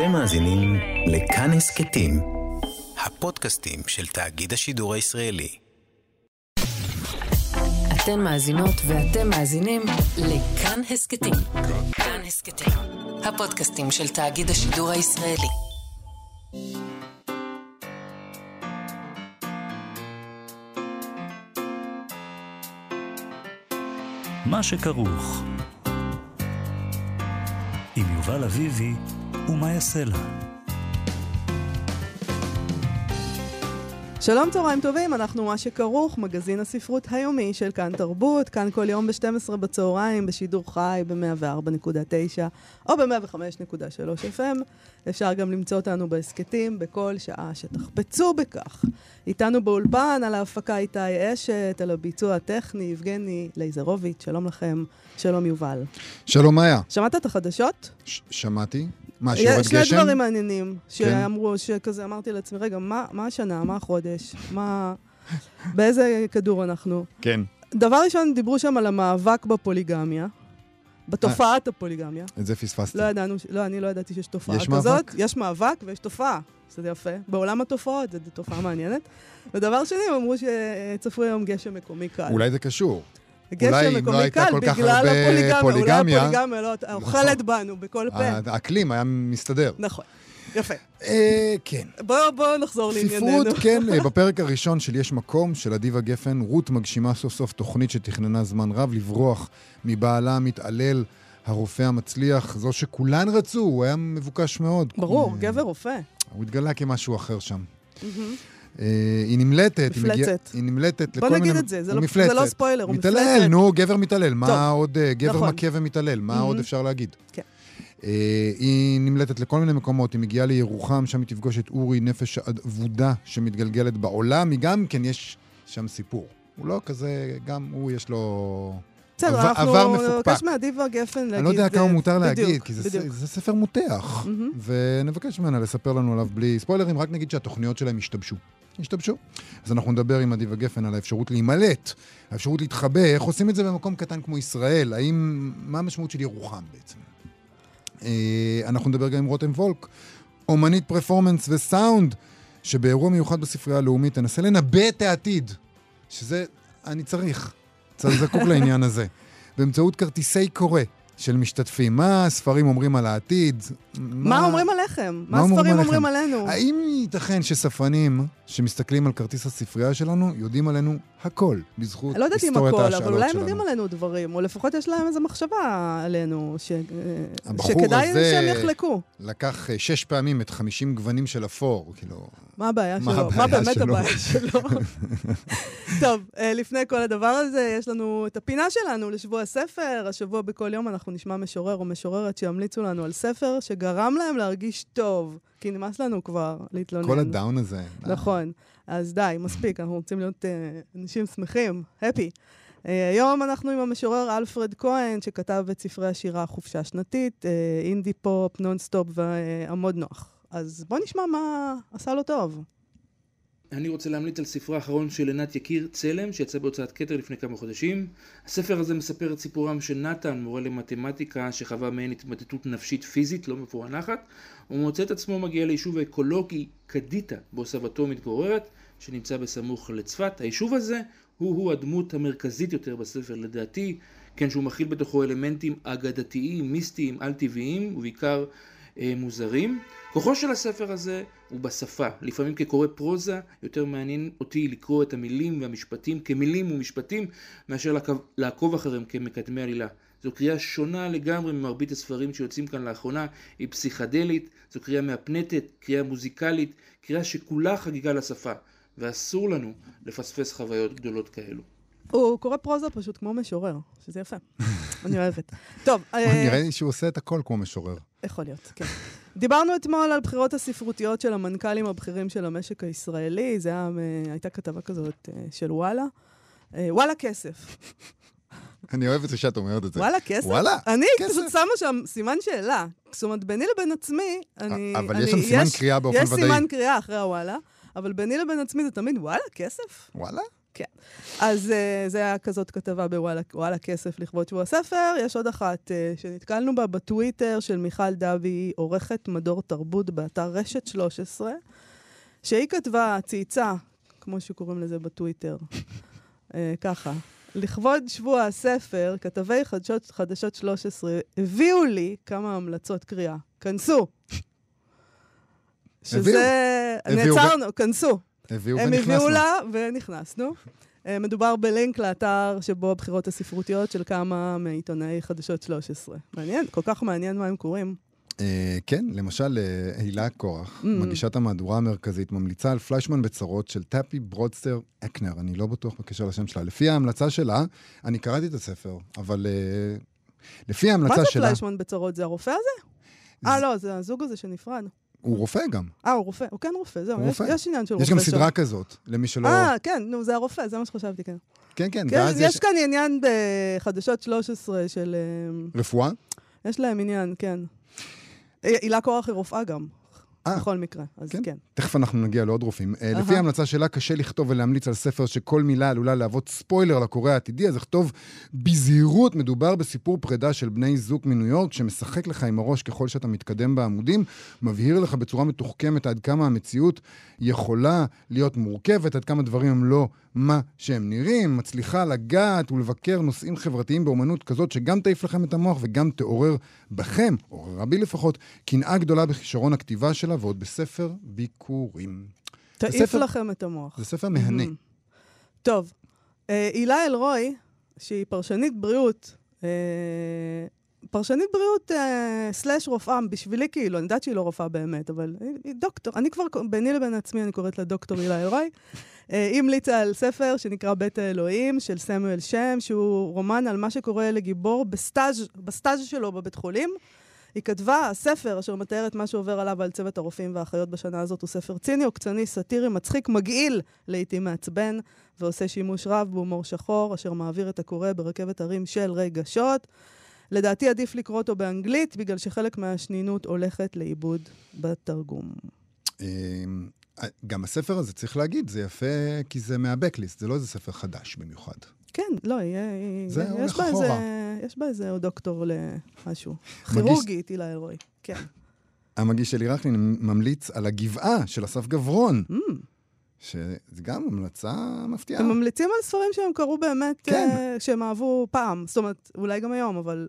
אתם מאזינים לכאן הסכתים, הפודקאסטים של תאגיד השידור הישראלי. אתן מאזינות ואתם מאזינים לכאן הסכתים. כאן הסכתים, הפודקאסטים של תאגיד השידור הישראלי. מה שכרוך עם יובל אביבי ומה יעשה לה. שלום, צהריים טובים, אנחנו מה שכרוך, מגזין הספרות היומי של כאן תרבות, כאן כל יום ב-12 בצהריים, בשידור חי ב-104.9 או ב-105.3 FM. אפשר גם למצוא אותנו בהסכתים בכל שעה שתחפצו בכך. איתנו באולפן על ההפקה איתי אשת, על הביצוע הטכני, יבגני לייזרוביץ', שלום לכם, שלום יובל. שלום מאיה. שמעת את החדשות? ש- שמעתי. מה, שיורד יש גשם? שני דברים מעניינים, כן. שאמרו, שכזה אמרתי לעצמי, רגע, מה, מה השנה, מה החודש, מה... באיזה כדור אנחנו? כן. דבר ראשון, דיברו שם על המאבק בפוליגמיה, בתופעת הפוליגמיה. את זה פספסתי. לא ידענו, לא, אני לא ידעתי שיש תופעה יש כזאת. מאבק? יש מאבק ויש תופעה, שזה יפה. בעולם התופעות, זו תופעה מעניינת. ודבר שני, הם אמרו שצפוי היום גשם מקומי קל. אולי זה קשור. לא מקומי הייתה קל כל כך בגלל הפוליגמיה. פוליגמיה- אולי הפוליגמיה לא אוכלת בנו בכל פה. האקלים היה מסתדר. נכון. יפה. אה, כן. בואו בוא נחזור לענייננו. ספרות, כן, אה, בפרק הראשון של יש מקום, של אדיבה גפן, רות מגשימה סוף סוף תוכנית שתכננה זמן רב לברוח מבעלה המתעלל, הרופא המצליח, זו שכולן רצו, הוא היה מבוקש מאוד. ברור, אה, גבר רופא. הוא התגלה כמשהו אחר שם. מהמם. אה, היא נמלטת. היא מפלצת. מגיעה- היא נמלטת לכל בוא מיני... נגיד את זה, זה לא- מפלצת. זה לא ספוילר, הוא מתעלל, מפלצת. נו, גבר מתעלל. מה טוב, עוד, אה, גבר נכון. מכה ומתעלל, מה מהמם. עוד אפשר להגיד? כן. אה, היא נמלטת לכל מיני מקומות, היא מגיעה לירוחם, שם היא תפגוש את אורי, נפש אבודה שמתגלגלת בעולם, היא גם כן, יש שם סיפור. הוא לא כזה, גם הוא יש לו... בסדר, עבר- אנחנו עבר. נבקש מאדיבה גפן להגיד... אני לא יודע כמה מותר בדיוק, להגיד, כי זה, בדיוק. זה ספר מותח. מהמם. ונבקש ממנה לספר לנו עליו בלי ספוילרים, רק נגיד שהתוכניות שלהם השתבשו. השתבשו. אז אנחנו נדבר עם אדיבה גפן על האפשרות להימלט, האפשרות להתחבא, איך עושים את זה במקום קטן כמו ישראל, האם, מה המשמעות של ירוחם בעצם. אה, אנחנו נדבר גם עם רותם וולק, אומנית פרפורמנס וסאונד, שבאירוע מיוחד בספרייה הלאומית תנסה לנבא את העתיד, שזה, אני צריך, צריך זקוק לעניין הזה. באמצעות כרטיסי קורא של משתתפים. מה הספרים אומרים על העתיד? מה אומרים עליכם? מה מה אומרים הספרים עליכם? אומרים עלינו? האם ייתכן שספרנים שמסתכלים על כרטיס הספרייה שלנו יודעים עלינו הכל בזכות לא יודעת אם היסטוריית הכל, ההשאלות אבל אולי הם שלנו? יודעים עלינו דברים, או לפחות יש להם איזו מחשבה עלינו, ש... הבחור שכדאי שהם יחלקו. לקח אה, שש פעמים את 50 גוונים של אפור, כאילו... מה הבעיה מה שלו? מה הבעיה באמת שלו? הבעיה שלו? טוב, אה, לפני כל הדבר הזה, יש לנו את הפינה שלנו לשבוע הספר. השבוע בכל יום אנחנו נשמע משורר או משוררת שימליצו לנו על ספר שגרם להם להרגיש טוב, כי נמאס לנו כבר להתלונן. כל הדאון הזה. נכון. אז די, מספיק, אנחנו רוצים להיות אה, אנשים שמחים, happy. אה, היום אנחנו עם המשורר אלפרד כהן, שכתב את ספרי השירה חופשה שנתית, אינדי פופ, נונסטופ ועמוד נוח. אז בוא נשמע מה עשה לו טוב. אני רוצה להמליץ על ספרו האחרון של עינת יקיר, צלם, שיצא בהוצאת כתר לפני כמה חודשים. הספר הזה מספר את סיפורם של נתן, מורה למתמטיקה, שחווה מעין התמוטטות נפשית פיזית לא מפוענחת. הוא מוצא את עצמו מגיע ליישוב האקולוגי קדיטה, בו סבתו מתגוררת, שנמצא בסמוך לצפת. היישוב הזה הוא-הוא הדמות המרכזית יותר בספר לדעתי, כן שהוא מכיל בתוכו אלמנטים אגדתיים, מיסטיים, על-טבעיים, ובעיקר מוזרים. כוחו של הספר הזה הוא בשפה. לפעמים כקורא פרוזה, יותר מעניין אותי לקרוא את המילים והמשפטים כמילים ומשפטים, מאשר לעקוב, לעקוב אחריהם כמקדמי עלילה. זו קריאה שונה לגמרי ממרבית הספרים שיוצאים כאן לאחרונה, היא פסיכדלית, זו קריאה מהפנטת, קריאה מוזיקלית, קריאה שכולה חגיגה לשפה, ואסור לנו לפספס חוויות גדולות כאלו. הוא קורא פרוזה פשוט כמו משורר, שזה יפה. אני אוהבת. טוב, אה, נראה לי שהוא עושה את הכל כמו משורר. יכול להיות, כן. דיברנו אתמול על בחירות הספרותיות של המנכ"לים הבכירים של המשק הישראלי, זה היה, אה, הייתה כתבה כזאת אה, של וואלה. אה, וואלה כסף. אני אוהב את זה שאת אומרת את זה. וואלה כסף? וואלה, אני כסף. פשוט שמה שם סימן שאלה. זאת אומרת, ביני לבין עצמי, אני... אבל אני- יש שם סימן קריאה באופן יש ודאי. סימן קריאה אחרי הוואלה, אבל ביני לבין עצמי זה תמיד וואלה כסף. וואלה? כן. אז uh, זה היה כזאת כתבה בוואלה וואלה כסף לכבוד שבוע הספר. יש עוד אחת uh, שנתקלנו בה בטוויטר של מיכל דבי, עורכת מדור תרבות באתר רשת 13, שהיא כתבה, צייצה, כמו שקוראים לזה בטוויטר, uh, ככה. לכבוד שבוע הספר, כתבי חדשות, חדשות 13 הביאו לי כמה המלצות קריאה. כנסו. שזה... הביאו. נעצרנו, כנסו. הביאו הם ונכנסנו. הביאו לה ונכנסנו. אה, מדובר בלינק לאתר שבו הבחירות הספרותיות של כמה מעיתונאי חדשות 13. מעניין, כל כך מעניין מה הם קוראים. אה, כן, למשל, אה, הילה קורח, ממ. מגישת המהדורה המרכזית, ממליצה על פליישמן בצרות של טאפי ברודסר אקנר, אני לא בטוח בקשר לשם שלה. לפי ההמלצה שלה, אני קראתי את הספר, אבל לפי מה ההמלצה זה שלה, פליישמן בצרות? זה הרופא הזה? אה, לא, זה הזוג הזה שנפרד. הוא רופא גם. אה, הוא רופא. הוא כן רופא, זהו. יש-. יש עניין של רופא יש שם. גם סדרה כזאת, למי שלא... אה, כן, נו, זה הרופא, זה מה שחשבתי, כן. כן, כן, כן, ואז יש יש כאן עניין בחדשות 13 של... אה, רפואה. יש להם עניין, כן. אה, הילה קורח היא רופאה גם, אה, בכל מקרה, אז כן. כן. תכף אנחנו נגיע לעוד רופאים. אהה. לפי ההמלצה שלה, קשה לכתוב ולהמליץ על ספר שכל מילה עלולה להוות ספוילר לקורא העתידי, אז אכתוב בזהירות, מדובר בסיפור פרידה של בני זוג מניו יורק, שמשחק לך עם הראש ככל שאתה מתקדם בעמודים, מבהיר לך בצורה מתוחכמת עד כמה המציאות יכולה להיות מורכבת, עד כמה דברים הם לא מה שהם נראים, מצליחה לגעת ולבקר נושאים חברתיים באומנות כזאת שגם תעיף לכם את המוח וגם תעורר בכם, עוררה בי לפחות, קנאה גדולה בכישרון הכתיבה שלה ועוד בספר ביקורים. תעיף הספר- לכם את המוח. זה ספר מהנה. טוב, אה, הילה אלרועי, שהיא פרשנית בריאות, אה, פרשנית בריאות אה, סלאש רופאה, בשבילי כאילו, אני יודעת שהיא לא רופאה באמת, אבל היא, היא דוקטור. אני כבר, ביני לבין עצמי, אני קוראת לה דוקטור הילה אלרועי. אה, המליצה על ספר שנקרא בית האלוהים, של סמואל שם, שהוא רומן על מה שקורה לגיבור בסטאז', בסטאז' שלו בבית חולים. היא כתבה, הספר אשר מתאר את מה שעובר עליו ועל צוות הרופאים והאחיות בשנה הזאת הוא ספר ציני, עוקצני, סאטירי, מצחיק, מגעיל, לעיתים מעצבן, ועושה שימוש רב בהומור שחור, אשר מעביר את הקורא ברכבת הרים של רגשות. לדעתי עדיף לקרוא אותו באנגלית, בגלל שחלק מהשנינות הולכת לאיבוד בתרגום. גם הספר הזה, צריך להגיד, זה יפה כי זה מהבקליסט, זה לא איזה ספר חדש במיוחד. כן, לא, יהיה... זה יש הולך בה איזה, אחורה. יש בה איזה דוקטור למשהו. כירורגית, הילה אלרועי. כן. המגיש שלי רכלין ממליץ על הגבעה של אסף גברון, Mm. שזה גם המלצה מפתיעה. הם ממליצים על ספרים שהם קראו באמת, כן. אה, שהם אהבו פעם. זאת אומרת, אולי גם היום, אבל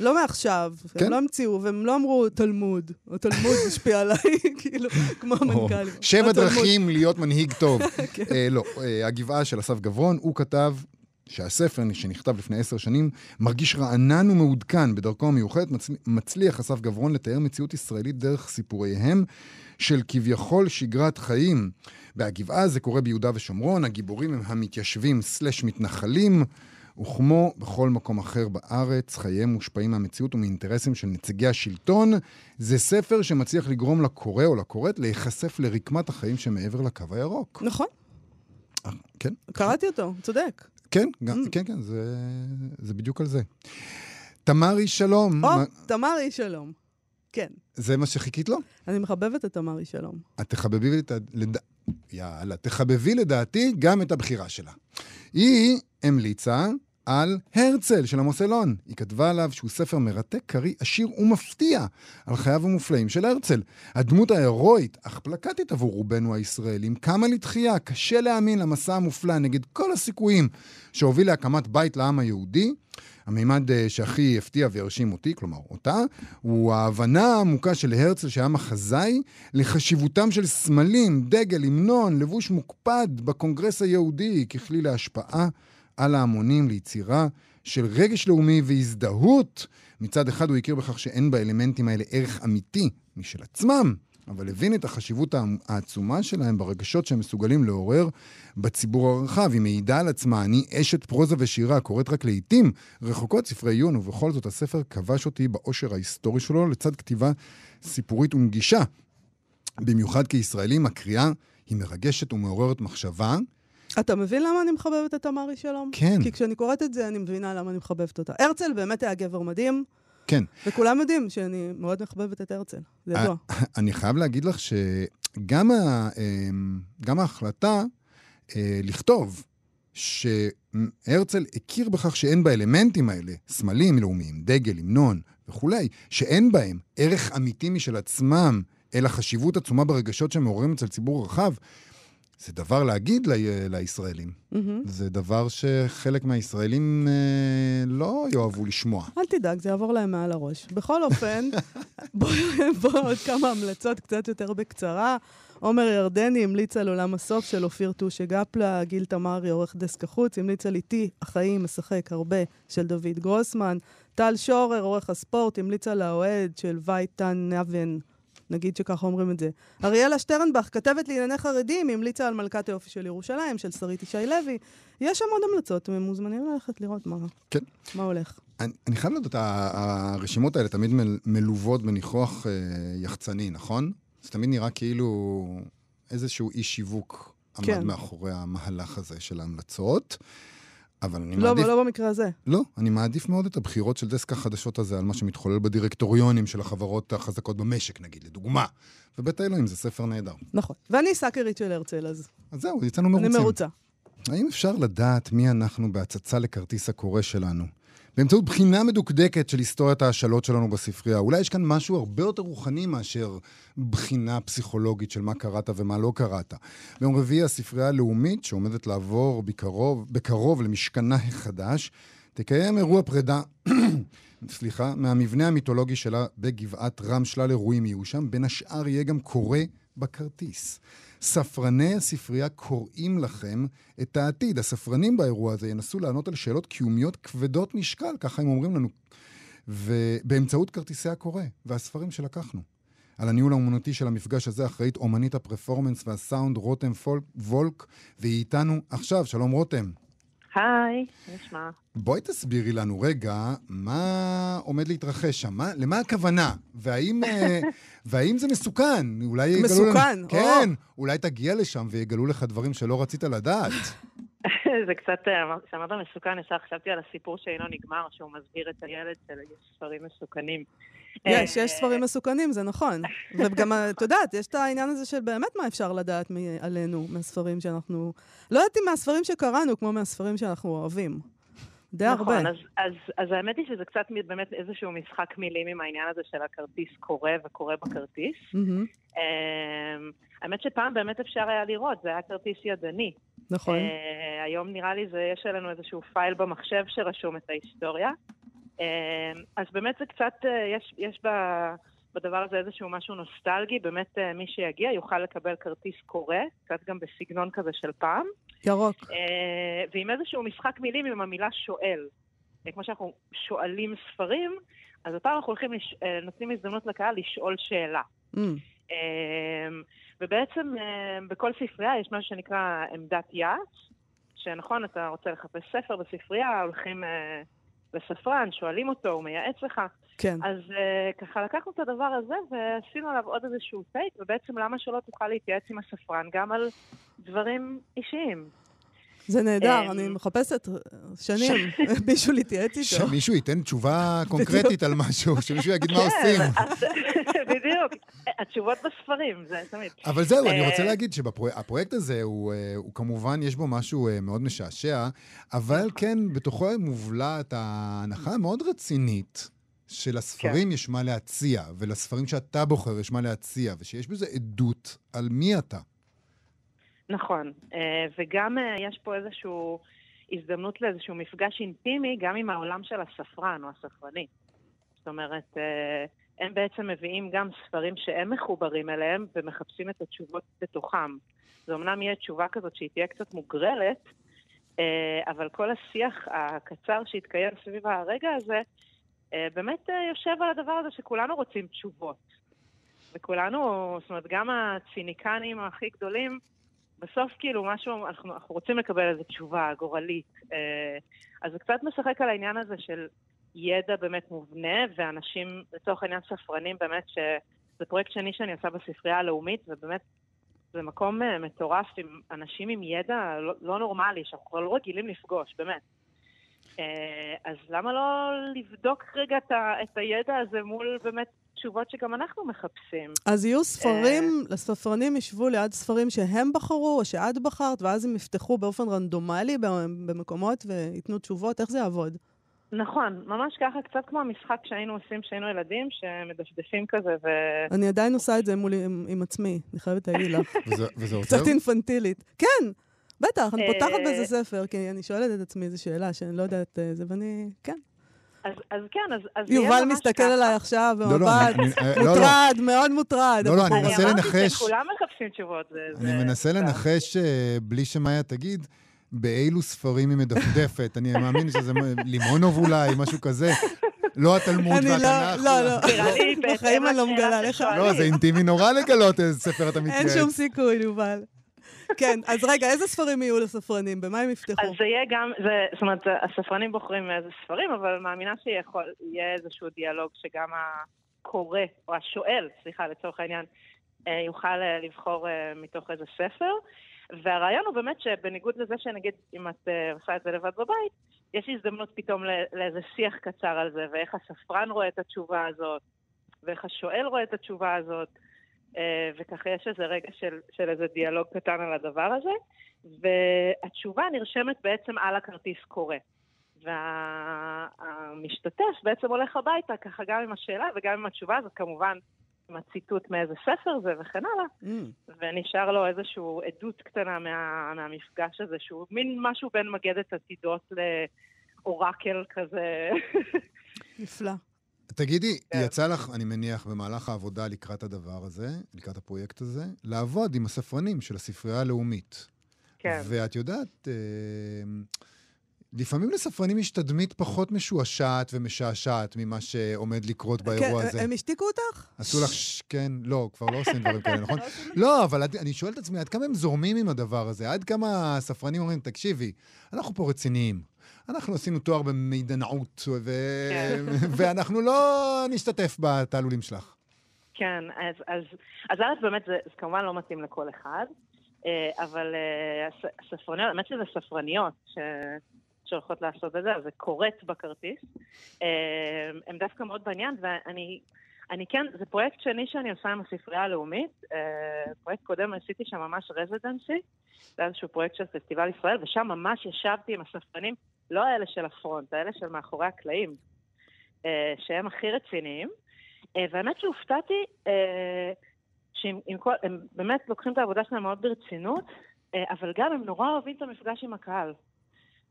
לא מעכשיו. כן. הם לא המציאו, והם לא אמרו תלמוד, או תלמוד השפיע עליי, כאילו, כמו המנכ"לים. שבע התלמוד. דרכים להיות מנהיג טוב. כן. אה, לא, אה, הגבעה של אסף גברון, הוא כתב שהספר שנכתב לפני עשר שנים מרגיש רענן ומעודכן בדרכו המיוחדת, מצל- מצליח אסף גברון לתאר מציאות ישראלית דרך סיפוריהם של כביכול שגרת חיים. והגבעה זה קורה ביהודה ושומרון, הגיבורים הם המתיישבים סלש מתנחלים. וכמו בכל מקום אחר בארץ, חייהם מושפעים מהמציאות ומאינטרסים של נציגי השלטון. זה ספר שמצליח לגרום לקורא או לקוראת להיחשף לרקמת החיים שמעבר לקו הירוק. נכון, אה, כן, קראתי אותו, צודק. כן, גם, Mm. כן, כן, זה, זה בדיוק על זה. תמרי שלום, או, מה- תמרי שלום. כן, זה מה שחיכית לו? אני מחבבת את תמרי שלום. את תחבבי את ה... לד... יאללה, תחבבי לדעתי גם את הבחירה שלה. היא המליצה על הרצל של עמוס אלון. היא כתבה עליו שהוא ספר מרתק, קריא, עשיר ומפתיע על חייו המופלאים של הרצל. הדמות ההירואית, אך פלקטית עבור רובנו הישראלים, קמה לתחייה, קשה להאמין למסע המופלא נגד כל הסיכויים שהוביל להקמת בית לעם היהודי. המימד אה, שהכי הפתיע והרשים אותי, כלומר אותה, הוא ההבנה העמוקה של הרצל שהיה מחזאי לחשיבותם של סמלים, דגל, המנון, לבוש מוקפד בקונגרס היהודי ככלי להשפעה על ההמונים, ליצירה של רגש לאומי והזדהות. מצד אחד הוא הכיר בכך שאין באלמנטים האלה ערך אמיתי משל עצמם, אבל הבין את החשיבות העצ- העצומה שלהם ברגשות שהם מסוגלים לעורר בציבור הרחב. היא מעידה על עצמה, אני אשת פרוזה ושירה, קוראת רק לעיתים רחוקות ספרי עיון, ובכל זאת הספר כבש אותי באושר ההיסטורי שלו לצד כתיבה סיפורית ונגישה. במיוחד כישראלים, הקריאה היא מרגשת ומעוררת מחשבה. אתה מבין למה אני מחבבת את תמרי שלום? כן. כי כשאני קוראת את זה, אני מבינה למה אני מחבבת אותה. הרצל באמת היה גבר מדהים, כן, וכולם יודעים שאני מאוד מחבבת את הרצל. זה ידוע. אני חייב להגיד לך שגם ה, אמ, גם ההחלטה אה, לכתוב שהרצל הכיר בכך שאין באלמנטים האלה, סמלים לאומיים, דגל, המנון וכולי, שאין בהם ערך אמיתי משל עצמם, אלא חשיבות עצומה ברגשות שמעוררים אצל ציבור רחב, זה דבר להגיד ל- לישראלים. Mm-hmm. זה דבר שחלק מהישראלים אה, לא יאהבו לשמוע. אל תדאג, זה יעבור להם מעל הראש. בכל אופן, בואו בוא עוד כמה המלצות קצת יותר בקצרה. עומר ירדני המליץ על עולם הסוף של אופיר טושה גפלה, גיל תמרי, עורך דסק החוץ, המליץ על איתי, החיים, משחק הרבה, של דוד גרוסמן. טל שורר, עורך הספורט, המליץ על האוהד של וייטן נבן, נגיד שככה אומרים את זה. אריאלה שטרנבך, כתבת לענייני חרדים, המליצה על מלכת היופי של ירושלים, של שרית ישי לוי. יש שם עוד המלצות, הם מוזמנים ללכת לראות מה, כן. מה הולך. אני, אני חייב לדעת, הרשימות האלה תמיד מל, מלוות בניחוח אה, יחצני, נכון? זה תמיד נראה כאילו איזשהו אי שיווק עמד כן. מאחורי המהלך הזה של ההמלצות. אבל אני לא, מעדיף... לא במקרה הזה. לא, אני מעדיף מאוד את הבחירות של דסק החדשות הזה על מה שמתחולל בדירקטוריונים של החברות החזקות במשק, נגיד, לדוגמה. ובית האלוהים זה ספר נהדר. נכון. ואני סאקרית של הרצל, אז אז זהו, יצאנו מרוצים. אני מרוצה. האם אפשר לדעת מי אנחנו בהצצה לכרטיס הקורא שלנו? באמצעות בחינה מדוקדקת של היסטוריית ההשאלות שלנו בספרייה. אולי יש כאן משהו הרבה יותר רוחני מאשר בחינה פסיכולוגית של מה קראת ומה לא קראת. ביום רביעי הספרייה הלאומית, שעומדת לעבור בקרוב, בקרוב למשכנה החדש, תקיים אירוע פרידה, סליחה, מהמבנה המיתולוגי שלה בגבעת רם. שלל אירועים יהיו שם, בין השאר יהיה גם קורא בכרטיס. ספרני הספרייה קוראים לכם את העתיד. הספרנים באירוע הזה ינסו לענות על שאלות קיומיות כבדות משקל, ככה הם אומרים לנו, ובאמצעות כרטיסי הקורא והספרים שלקחנו. על הניהול האומנותי של המפגש הזה אחראית אומנית הפרפורמנס והסאונד רותם פולק, וולק, והיא איתנו עכשיו. שלום רותם. היי, נשמע. בואי תסבירי לנו רגע מה עומד להתרחש שם, מה, למה הכוונה, והאם, אה, והאם זה מסוכן? אולי יגלו מסוכן, לנו... או. כן, אולי תגיע לשם ויגלו לך דברים שלא רצית לדעת. זה קצת, אה, כשאמרת מסוכן, ישר חשבתי על הסיפור שאינו נגמר, שהוא מסביר את הילד של יש ספרים מסוכנים. יש, אה, יש ספרים מסוכנים, זה נכון. וגם, את יודעת, יש את העניין הזה של באמת מה אפשר לדעת עלינו מהספרים שאנחנו... לא יודעת אם מהספרים שקראנו, כמו מהספרים שאנחנו אוהבים. די הרבה. נכון, אז, אז, אז האמת היא שזה קצת באמת איזשהו משחק מילים עם העניין הזה של הכרטיס קורא וקורא בכרטיס. מהמם, אמ, האמת שפעם באמת אפשר היה לראות, זה היה כרטיס ידני. נכון. אה, היום נראה לי זה, יש לנו איזשהו פייל במחשב שרשום את ההיסטוריה. אה, אז באמת זה קצת, אה, יש, יש ב, בדבר הזה איזשהו משהו נוסטלגי, באמת אה, מי שיגיע יוכל לקבל כרטיס קורא, קצת גם בסגנון כזה של פעם, ירוק. אה, ועם איזשהו משחק מילים עם המילה שואל. אה, כמו שאנחנו שואלים ספרים, אז הפעם אנחנו הולכים, לש... אה, נותנים הזדמנות לקהל לשאול שאלה. אמ, ובעצם בכל ספרייה יש משהו שנקרא עמדת יעץ, שנכון, אתה רוצה לחפש ספר בספרייה, הולכים לספרן, שואלים אותו, הוא מייעץ לך. כן. אז אה, ככה לקחנו את הדבר הזה ועשינו עליו עוד איזשהו טייק, ובעצם למה שלא תוכל להתייעץ עם הספרן גם על דברים אישיים. זה נהדר, אמ, אני מחפשת שנים מישהו להתייעץ איתו. שמישהו ייתן תשובה קונקרטית על משהו, שמישהו יגיד מה עושים. כן, אז- בדיוק. התשובות בספרים, זה תמיד. אבל זהו, אני אה, רוצה להגיד שהפרויקט הזה, הוא, אה, הוא כמובן, יש בו משהו אה, מאוד משעשע, אבל כן, בתוכו מובלעת ההנחה המאוד רצינית. שלספרים יש מה להציע, ולספרים שאתה בוחר יש מה להציע, ושיש בזה עדות על מי אתה. נכון, אה, וגם אה, יש פה איזושהי הזדמנות לאיזשהו מפגש אינטימי גם עם העולם של הספרן או הספרנית. זאת אומרת, אה, הם בעצם מביאים גם ספרים שהם מחוברים אליהם ומחפשים את התשובות בתוכם. זה אמנם יהיה תשובה כזאת שהיא תהיה קצת מוגרלת, אבל כל השיח הקצר שהתקיים סביב הרגע הזה, באמת יושב על הדבר הזה שכולנו רוצים תשובות. וכולנו, זאת אומרת, גם הציניקנים הכי גדולים, בסוף כאילו משהו, אנחנו, אנחנו רוצים לקבל איזו תשובה גורלית. אה, אז זה קצת משחק על העניין הזה של ידע באמת מובנה, ואנשים, לצורך העניין ספרנים באמת, שזה פרויקט שני שאני עושה בספרייה הלאומית, ובאמת זה מקום אה, מטורף עם אנשים עם ידע לא, לא נורמלי, שאנחנו לא רגילים לפגוש, באמת. אה, אז למה לא לבדוק רגע את הידע הזה מול באמת תשובות שגם אנחנו מחפשים. אז יהיו ספרים, לספרנים ישבו ליד ספרים שהם בחרו, או שאת בחרת, ואז הם יפתחו באופן רנדומלי במקומות וייתנו תשובות? איך זה יעבוד? נכון, ממש ככה, קצת כמו המשחק שהיינו עושים כשהיינו ילדים, שמדפדפים כזה ו... אני עדיין עושה את זה מול, עם, עם עצמי, אני חייבת להגיד לך. וזה, וזה עוזר? קצת אינפנטילית. כן, בטח, אני פותחת אה, באיזה ספר, כי אני שואלת את עצמי איזו שאלה שאני לא יודעת אה, זה, ואני... כן. אז, אז כן, אז, יובל מסתכל. עליי עכשיו לא, לא, במבט אני- אני- לא, לא. מוטרד, מאוד מוטרד. לא, לא, אני אני מנסה אמרתי לנחש. שכולם מחפשים תשובות. זה, אני מנסה לנחש, אה, בלי שמאיה תגיד, באילו ספרים היא מדפדפת. אני מאמין שזה לימונוב אולי, משהו כזה. לא התלמוד אני והתנ"ך. לא, לא. לא. בחיים אני לא מגלה לך. לא, זה אינטימי נורא לגלות איזה ספר אתה מתייעץ. אין שום סיכוי, יובל. כן, אז רגע, איזה ספרים יהיו לספרנים? במה הם יפתחו? אז זה יהיה גם, זה, זאת אומרת, הספרנים בוחרים איזה ספרים, אבל מאמינה שיהיה איזשהו דיאלוג שגם הקורא, או השואל, סליחה, לצורך העניין, אה, יוכל אה, לבחור אה, מתוך איזה ספר. והרעיון הוא באמת שבניגוד לזה שנגיד, אם את עושה את זה לבד בבית, יש הזדמנות פתאום לאיזה שיח קצר על זה, ואיך הספרן רואה את התשובה הזאת, ואיך השואל רואה את התשובה הזאת. אה, וככה יש איזה רגע של, של איזה דיאלוג קטן על הדבר הזה, והתשובה נרשמת בעצם על הכרטיס קורא. והמשתתף בעצם הולך הביתה, ככה גם עם השאלה וגם עם התשובה הזאת, כמובן עם הציטוט מאיזה ספר זה וכן הלאה, Mm, ונשאר לו איזושהי עדות קטנה מה, מהמפגש הזה, שהוא מין משהו בין מגדת עתידות לאורקל כזה. נפלא. תגידי, כן. יצא לך, אני מניח, במהלך העבודה לקראת הדבר הזה, לקראת הפרויקט הזה, לעבוד עם הספרנים של הספרייה הלאומית. כן. ואת יודעת, אה, לפעמים לספרנים יש תדמית פחות משועשעת ומשעשעת ממה שעומד לקרות באירוע כן, הזה. הם השתיקו אותך? עשו לך, ש- כן, לא, כבר לא עושים דברים כאלה, נכון? לא, אבל עד- אני שואל את עצמי, עד כמה הם זורמים עם הדבר הזה? עד כמה הספרנים אומרים, תקשיבי, אנחנו פה רציניים. אנחנו עשינו תואר במידנאות, ו... כן. ואנחנו לא נשתתף בתעלולים שלך. כן, אז, אז, אז א', באמת זה, זה כמובן לא מתאים לכל אחד, אה, אבל אה, הס- הספרניות, האמת שזה ספרניות ש, שהולכות לעשות את זה, זה קורט בכרטיס. אה, הם דווקא מאוד בעניין, ואני אני כן, זה פרויקט שני שאני עושה עם הספרייה הלאומית. פרויקט קודם עשיתי שם ממש רזידנסי, זה איזשהו פרויקט של פסטיבל ישראל, ושם ממש ישבתי עם הספרנים, לא האלה של הפרונט, האלה של מאחורי הקלעים, אה, שהם הכי רציניים. אה, והאמת שהופתעתי אה, שהם כל, הם באמת לוקחים את העבודה שלהם מאוד ברצינות, אבל גם הם נורא אוהבים את המפגש עם הקהל.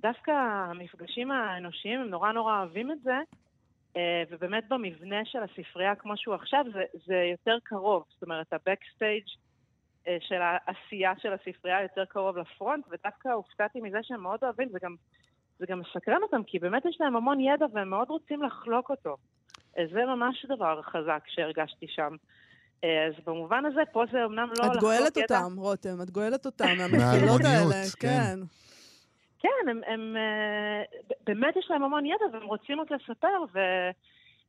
דווקא המפגשים האנושיים, הם נורא נורא אוהבים את זה, ובאמת במבנה של הספרייה כמו שהוא עכשיו, זה, זה יותר קרוב. זאת אומרת, הבקסטייג' של העשייה של הספרייה יותר קרוב לפרונט, ודווקא הופתעתי מזה שהם מאוד אוהבים, זה גם, זה גם מסקרן אותם, כי באמת יש להם המון ידע והם מאוד רוצים לחלוק אותו. אה, זה ממש דבר חזק שהרגשתי שם. אה, אז במובן הזה, פה זה אמנם לא את גואלת ידע. אותם, רותם, את גואלת אותם מהמחילות האלה. כן. כן. כן, הם, הם אה, באמת יש להם המון ידע והם רוצים עוד לספר, ו...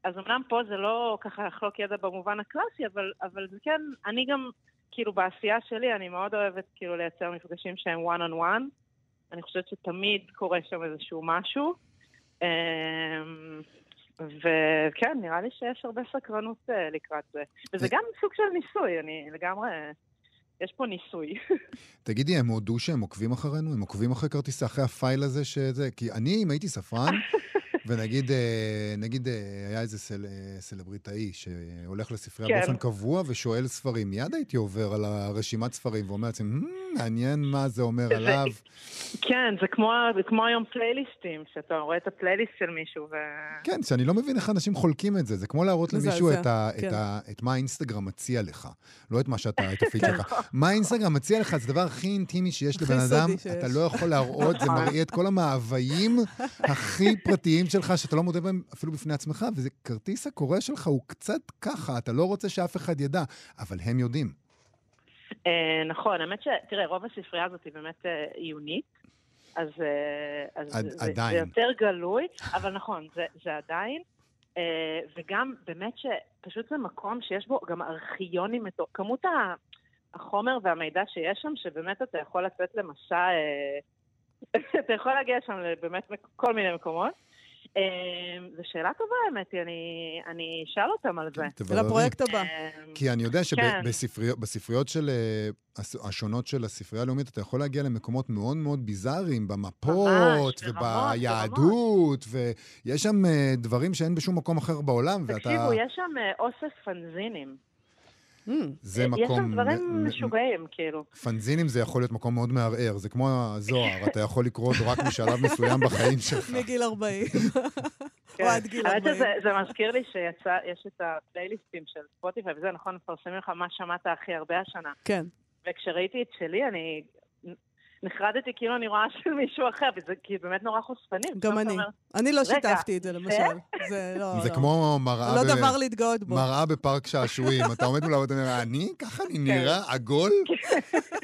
אז אמנם פה זה לא ככה לחלוק ידע במובן הקלאסי, אבל, אבל זה כן, אני גם, כאילו בעשייה שלי, אני מאוד אוהבת כאילו לייצר מפגשים שהם one on one. אני חושבת שתמיד קורה שם איזשהו משהו. אמ, וכן, נראה לי שיש הרבה סקרנות אה, לקראת זה. וזה גם סוג של ניסוי, אני לגמרי... יש פה ניסוי. תגידי, הם הודו שהם עוקבים אחרינו? הם עוקבים אחרי כרטיסי, אחרי הפייל הזה שזה... כי אני, אם הייתי ספרן, ונגיד, אה, נגיד, אה, היה איזה סל, אה, סלבריטאי שהולך לספרייה כן. באופן קבוע ושואל ספרים, מיד הייתי עובר על הרשימת ספרים ואומר לעצמי, "Hmm, מעניין מה זה אומר זה- עליו. כן, זה כמו, זה כמו היום פלייליסטים, שאתה רואה את הפלייליסט של מישהו ו... כן, שאני לא מבין איך אנשים חולקים את זה. זה כמו להראות מזעזע, למישהו את, ה, כן. את, ה, את מה האינסטגרם מציע לך, לא את מה שאתה, את הפיד שלך. מה האינסטגרם מציע לך, זה הדבר הכי אינטימי שיש לבן אדם. שיש. אתה לא יכול להראות, זה מראה את כל המאוויים הכי פרטיים שלך, שאתה לא מודה בהם אפילו בפני עצמך, וזה כרטיס הקורא שלך הוא קצת ככה, אתה לא רוצה שאף אחד ידע, אבל הם יודעים. אה, נכון, האמת ש... תראה, רוב הספרייה הזאת היא באמת אה, עיונית, אז, אה, אז עד- זה, זה. יותר גלוי, אבל נכון, זה, זה עדיין. וגם באמת שפשוט זה מקום שיש בו גם ארכיונים, מטור- כמות החומר והמידע שיש שם, שבאמת אתה יכול לצאת למסע, אתה יכול להגיע שם באמת כל מיני מקומות. אה, זו שאלה טובה, האמת היא, אני- אני אשאל אותם על זה. תבררי. לפרויקט הבא. אה, כי אני יודע כן. שבספריות של, אה, השונות של הספרייה הלאומית, אתה יכול להגיע למקומות מאוד מאוד ביזאריים, במפות, וביהדות, ויש שם אה, דברים שאין בשום מקום אחר בעולם, ואתה... תקשיבו, יש שם אה, אוסף פנזינים. Mm, זה יש מקום... שם דברים משוגעים, כאילו. פנזינים זה יכול להיות מקום מאוד מערער, זה כמו הזוהר, אתה יכול לקרוא אותו רק משלב מסוים בחיים שלך. מגיל 40. כן. או עד גיל האמת 40. שזה זה מזכיר לי שיש את הפלייליסטים של ספוטיפיי, וזה נכון, מפרסמים לך מה שמעת הכי הרבה השנה. כן. וכשראיתי את שלי, אני נחרדתי כאילו אני רואה של מישהו אחר, וזה כי באמת נורא חושפני. גם אני. אומר, אני לא רגע, שיתפתי את זה, למשל. זה לא... זה לא. כמו מראה לא ב- דבר להתגאות בו. מראה בפארק שעשועים, אתה עומד מולה ואתה אומר, אני? ככה אני נראה? עגול?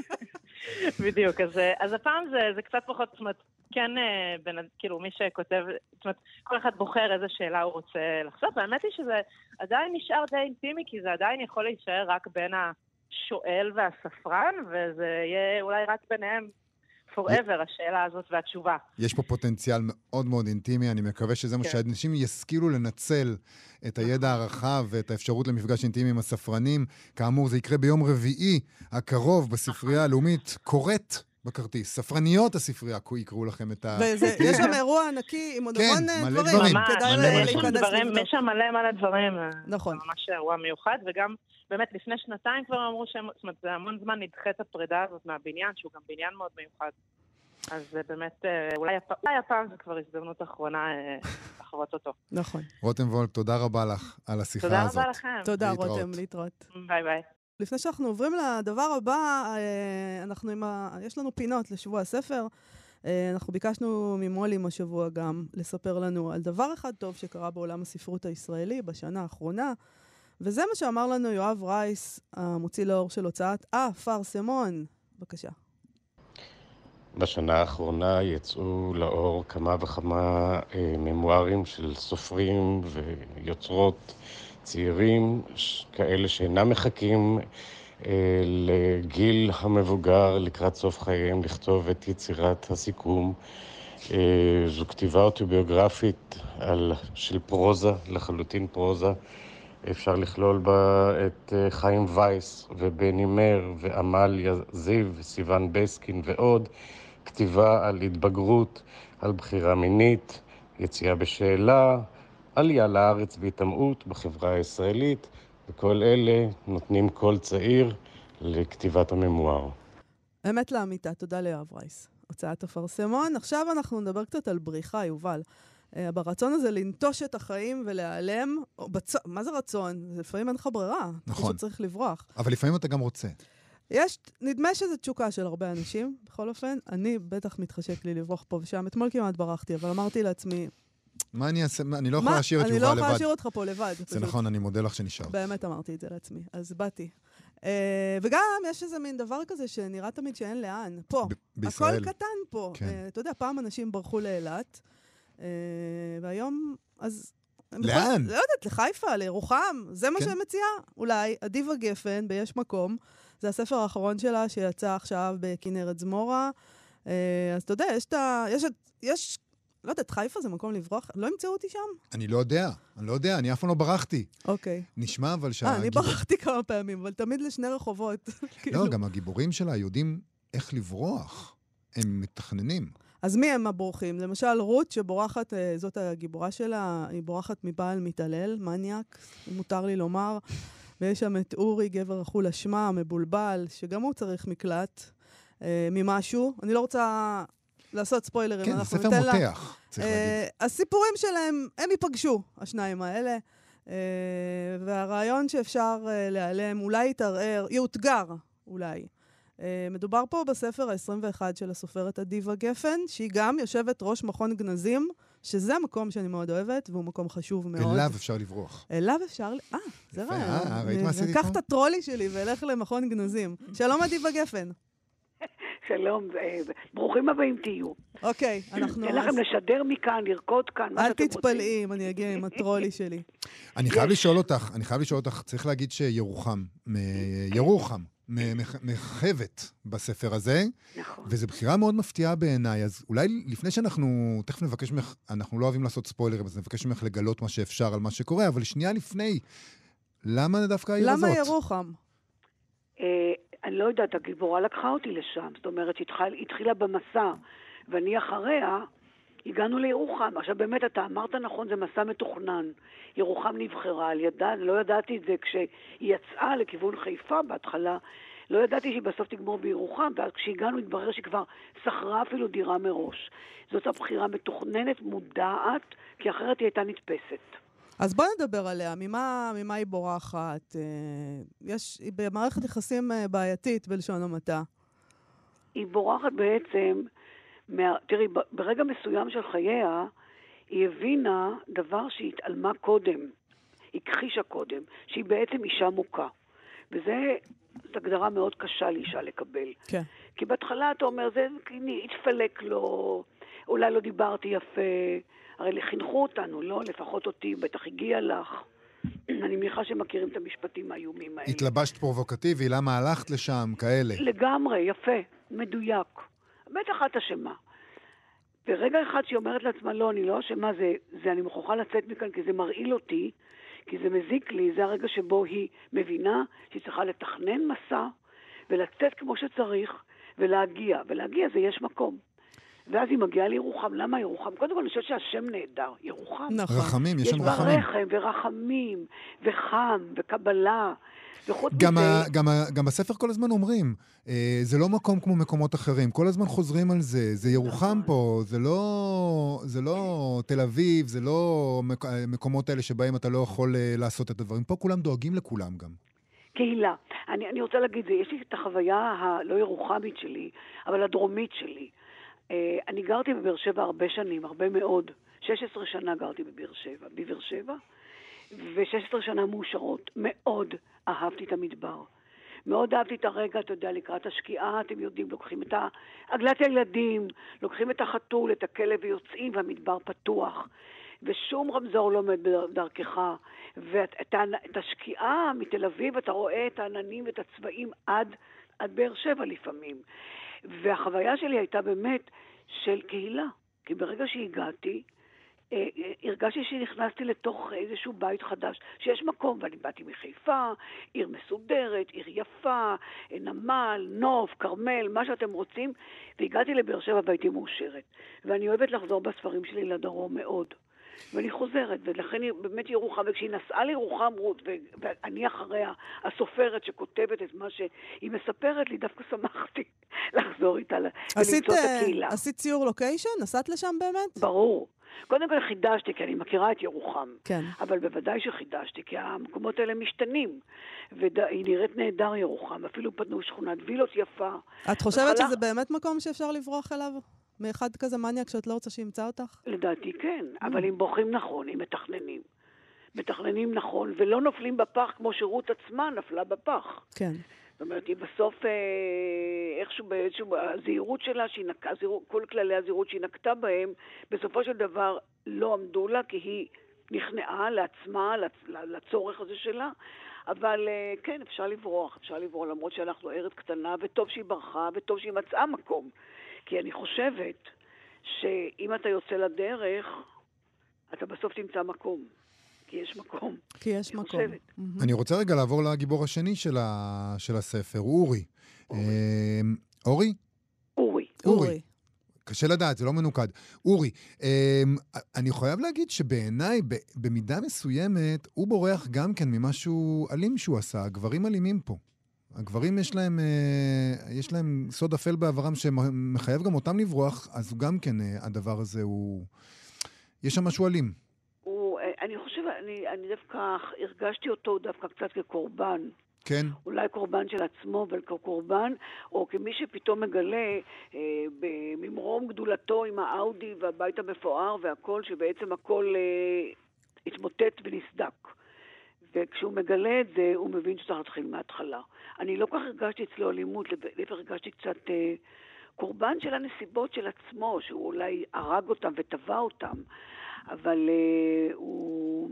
בדיוק, אז, אז הפעם זה, זה קצת פחות, זאת אומרת, כן, אה, בין, כאילו, מי שכותב, זאת אומרת, כל אחד בוחר איזה שאלה הוא רוצה לחשוף, והאמת היא שזה עדיין נשאר די אינטימי, כי זה עדיין יכול להישאר רק בין השואל והספרן, וזה יהיה אולי רק ביניהם forever, השאלה הזאת והתשובה. יש פה פוטנציאל מאוד מאוד אינטימי, אני מקווה שזה מה כן. שאנשים ישכילו לנצל את הידע הרחב ואת האפשרות למפגש אינטימי עם הספרנים. כאמור, זה יקרה ביום רביעי הקרוב בספרייה הלאומית, קוראת בכרטיס. ספרניות הספרייה יקראו לכם את ה... ויש שם אירוע ענקי עם עוד כן, המון אה, מלא דברים. כדאי מלא יש דברים. יש שם מלא מלא דברים. אה, נכון. ממש אירוע מיוחד, וגם באמת לפני שנתיים כבר אמרו שהם, זאת אומרת, זה המון זמן נדחית הפרידה הזאת מהבניין, שהוא גם בניין מאוד מיוחד. אז זה באמת, אה, אולי הפ- אולי הפעם זה כבר הזדמנות אחרונה אה, לחוות אותו. נכון. רותם וולק, תודה רבה לך על השיחה תודה הזאת. רבה לכם. תודה, להתראות. רותם, להתראות. ביי ביי. לפני שאנחנו עוברים לדבר הבא, אה, אנחנו עם ה... יש לנו פינות לשבוע הספר. אנחנו ביקשנו ממו"לים השבוע גם לספר לנו על דבר אחד טוב שקרה בעולם הספרות הישראלי בשנה האחרונה, וזה מה שאמר לנו יואב רייס, המוציא לאור של הוצאת אה, פרסמון. בבקשה. בשנה האחרונה יצאו לאור כמה וכמה אה, ממוארים של סופרים ויוצרות צעירים, כאלה שאינם מחכים אה, לגיל המבוגר לקראת סוף חייהם לכתוב את יצירת הסיכום. אה, זו כתיבה אוטוביוגרפית על, של פרוזה, לחלוטין פרוזה. אפשר לכלול בה את אה, חיים וייס ובני מר ועמליה זיו וסיון בסקין ועוד. כתיבה על התבגרות, על בחירה מינית, יציאה בשאלה, עלייה לארץ והיטמעות בחברה הישראלית, וכל אלה נותנים קול צעיר לכתיבת הממואר. אמת לאמיתה, תודה ליואב רייס. הוצאת הפרסמון. עכשיו אנחנו נדבר קצת על בריחה, יובל. Uh, ברצון הזה לנטוש את החיים ולהיעלם, בצ... מה זה רצון? לפעמים אין לך ברירה. נכון. פשוט צריך לברוח. אבל לפעמים אתה גם רוצה. יש, נדמה שזו תשוקה של הרבה אנשים, בכל אופן. אני בטח מתחשק לי לברוח פה ושם. אתמול כמעט ברחתי, אבל אמרתי לעצמי, מה אני אעשה? מה, אני לא יכול להשאיר את אני יובל לא לבד. יכולה להשאיר אותך פה לבד. זה פשוט. נכון, אני מודה לך שנשארת. באמת אמרתי את זה לעצמי, אז באתי. Uh, וגם יש איזה מין דבר כזה שנראה תמיד שאין לאן. פה. ב- בישראל. הכל קטן פה. כן. אה, אתה יודע, פעם אנשים ברחו לאילת, אה, והיום, אז... לאן? לא יודעת, לחיפה, לירוחם, זה מה כן. מציעה. אולי, אדיבה גפן, ב"יש מקום", זה הספר האחרון שלה שיצא עכשיו בכנרת זמורה. אה, אז אתה יודע, יש את ה... יש, את- יש, לא יודעת, חיפה זה מקום לברוח? לא ימצאו אותי שם? אני לא יודע, אני לא יודע, אני אף פעם לא ברחתי. אוקיי. נשמע אבל אה, אני ברחתי כמה פעמים, אבל תמיד לשני רחובות. לא, כאילו. גם הגיבורים שלה יודעים איך לברוח. הם מתכננים. אז מי הם הבורחים? למשל, רות שבורחת, אה, זאת הגיבורה שלה, היא בורחת מבעל מתעלל, מניאק, אם מותר לי לומר. ויש שם את אורי, גבר אכול אשמה, מבולבל, שגם הוא צריך מקלט אה, ממשהו. אני לא רוצה לעשות ספוילרים, כן, אנחנו ספר ניתן לה... מותח, צריך אה, להגיד. הסיפורים שלהם, הם ייפגשו, השניים האלה. אה, והרעיון שאפשר אה, להיעלם, אולי יתערער, יאותגר, אולי. אה, מדובר פה בספר ה-21 של הסופרת אדיבה גפן, שהיא גם יושבת ראש מכון גנזים, שזה מקום שאני מאוד אוהבת, והוא מקום חשוב מאוד. אליו אפשר לברוח. אליו אפשר... אה, זה יפה, רעיון. אה, ראית מה עשיתי פה? את הטרולי שלי ואלך למכון גנזים. שלום אדיבה גפן. שלום, אה, ברוכים הבאים תהיו. אוקיי, אנחנו... ניתן לכם לשדר מכאן, לרקוד כאן, מה אל שאתם רוצים. תתפלאי אם אני אגיע עם הטרולי שלי. אני חייב לשאול אותך, אני חייב לשאול אותך, צריך להגיד שירוחם, ירוחם, מככבת בספר הזה, נכון. וזו בחירה מאוד מפתיעה בעיניי, אז אולי לפני שאנחנו, תכף נבקש ממך, אנחנו לא אוהבים לעשות ספוילרים, אז נבקש ממך לגלות מה שאפשר על מה שקורה, אבל שנייה לפני, למה דווקא העיר הזאת? למה ירוחם? אה, אני לא יודעת, הגיבורה לקחה אותי לשם. זאת אומרת, התחילה במסע, ואני אחריה, הגענו לירוחם. עכשיו באמת, אתה אמרת נכון, זה מסע מתוכנן. ירוחם נבחרה על ידה, לא ידעתי את זה כשהיא יצאה לכיוון חיפה בהתחלה. לא ידעתי שהיא בסוף תגמור בירוחם, ואז כשהגענו התברר שהיא כבר שכרה אפילו דירה מראש. זאת הבחירה מתוכננת, מודעת, כי אחרת היא הייתה נתפסת. אז בוא נדבר עליה, ממה, ממה היא בורחת? אה, יש, היא במערכת יחסים אה, בעייתית, בלשון המעטה. היא בורחת בעצם, מה... תראי, ברגע מסוים של חייה, היא הבינה דבר שהיא התעלמה קודם, הכחישה קודם, שהיא בעצם אישה מוכה. וזו הגדרה מאוד קשה לאישה לקבל. כן. כי בהתחלה אתה אומר, זה התפלק לו, אולי לא דיברתי יפה. הרי חינכו אותנו, לא? לפחות אותי, בטח הגיע לך. אני מניחה שמכירים את המשפטים האיומים האלה. התלבשת פרובוקטיבי, למה הלכת לשם, כאלה. לגמרי, יפה, מדויק. בטח את אשמה. ברגע אחד שהיא אומרת לעצמה, לא, אני לא אשמה, זה, זה אני מוכרחה לצאת מכאן כי זה מרעיל אותי, כי זה מזיק לי, זה הרגע שבו היא מבינה שהיא צריכה לתכנן מסע ולצאת כמו שצריך ולהגיע. ולהגיע זה יש מקום. ואז היא מגיעה לירוחם. למה ירוחם? קודם כל, אני חושבת שהשם נהדר, ירוחם. נכון. רחמים, יש יש שם בה רחמים. רחם ורחמים וחם וקבלה. וחוץ גם, מזה... ה, גם, ה, גם בספר כל הזמן אומרים, אה, זה לא מקום כמו מקומות אחרים, כל הזמן חוזרים על זה, זה ירוחם נכון. פה, זה לא, זה לא תל אביב, זה לא מק, מקומות האלה שבהם אתה לא יכול אה, לעשות את הדברים. פה כולם דואגים לכולם גם. קהילה. אני, אני רוצה להגיד, זה, יש לי את החוויה הלא ירוחמית שלי, אבל הדרומית שלי. אה, אני גרתי בבאר שבע הרבה שנים, הרבה מאוד. 16 שנה גרתי בבאר שבע. בבאר שבע, ו-16 שנה מאושרות. מאוד אהבתי את המדבר. מאוד אהבתי את הרגע, אתה יודע, לקראת השקיעה, אתם יודעים, לוקחים את עגלת הילדים, לוקחים את החתול, את הכלב ויוצאים, והמדבר פתוח. ושום רמזור לא עומד בדרכך. ואת השקיעה מתל אביב, אתה רואה את העננים ואת הצבעים עד, עד באר שבע לפעמים. והחוויה שלי הייתה באמת של קהילה. כי ברגע שהגעתי, הרגשתי שנכנסתי לתוך איזשהו בית חדש, שיש מקום, ואני באתי מחיפה, עיר מסודרת, עיר יפה, אה, נמל, נוף, כרמל, מה שאתם רוצים, והגעתי לבאר שבע והייתי מאושרת. ואני אוהבת לחזור בספרים שלי לדרום מאוד. ואני חוזרת, ולכן היא באמת ירוחם, וכשהיא נסעה לירוחם רות, ו- ואני אחריה, הסופרת שכותבת את מה שהיא מספרת לי, דווקא שמחתי לחזור איתה ולמצוא את אה, הקהילה. עשית ציור לוקיישן? נסעת לשם באמת? ברור. קודם כל חידשתי, כי אני מכירה את ירוחם. כן. אבל בוודאי שחידשתי, כי המקומות האלה משתנים. והיא נראית נהדר ירוחם, אפילו פתנו שכונת וילות יפה. את חושבת בהתחלה- שזה באמת מקום שאפשר לברוח אליו? מאחד כזה מניאק שאת לא רוצה שימצא אותך? לדעתי כן, Mm. אבל אם בוחרים נכון, אם מתכננים. מתכננים נכון, ולא נופלים בפח כמו שרות עצמה נפלה בפח. כן. זאת אומרת, היא בסוף אה, איכשהו באיזשהו, הזהירות שלה, שהיא נק... הזהירות, כל כללי הזהירות שהיא נקטה בהם, בסופו של דבר לא עמדו לה, כי היא נכנעה לעצמה, לצ... לצורך הזה שלה. אבל אה, כן, אפשר לברוח, אפשר לברוח, למרות שאנחנו ארץ קטנה, וטוב שהיא ברחה, וטוב שהיא מצאה מקום. כי אני חושבת שאם אתה יוצא לדרך, אתה בסוף תמצא מקום. כי יש מקום. כי יש אני מקום. חושבת. מהמם. אני רוצה רגע לעבור לגיבור השני של, ה, של הספר, אורי. אה, אורי? אורי. אורי. קשה לדעת, זה לא מנוקד. אורי, אמ, אני חייב להגיד שבעיניי, במידה מסוימת, הוא בורח גם כן ממשהו אלים שהוא עשה. הגברים אלימים פה. הגברים יש להם, אה, יש להם סוד אפל בעברם שמחייב גם אותם לברוח, אז גם כן אה, הדבר הזה הוא... יש שם משהו אלים. הוא, אה, אני חושבת, אני, אני דווקא הרגשתי אותו דווקא קצת כקורבן. כן? אולי קורבן של עצמו, אבל כקורבן, או כמי שפתאום מגלה אה, בממרום גדולתו עם האאודי והבית המפואר והכל, שבעצם הכל אה, התמוטט ונסדק. וכשהוא מגלה את זה, הוא מבין שצריך להתחיל מההתחלה. אני לא כל כך הרגשתי אצלו אלימות, להפך הרגשתי קצת אה, קורבן של הנסיבות של עצמו, שהוא אולי הרג אותם וטבע אותם, אבל אה, הוא...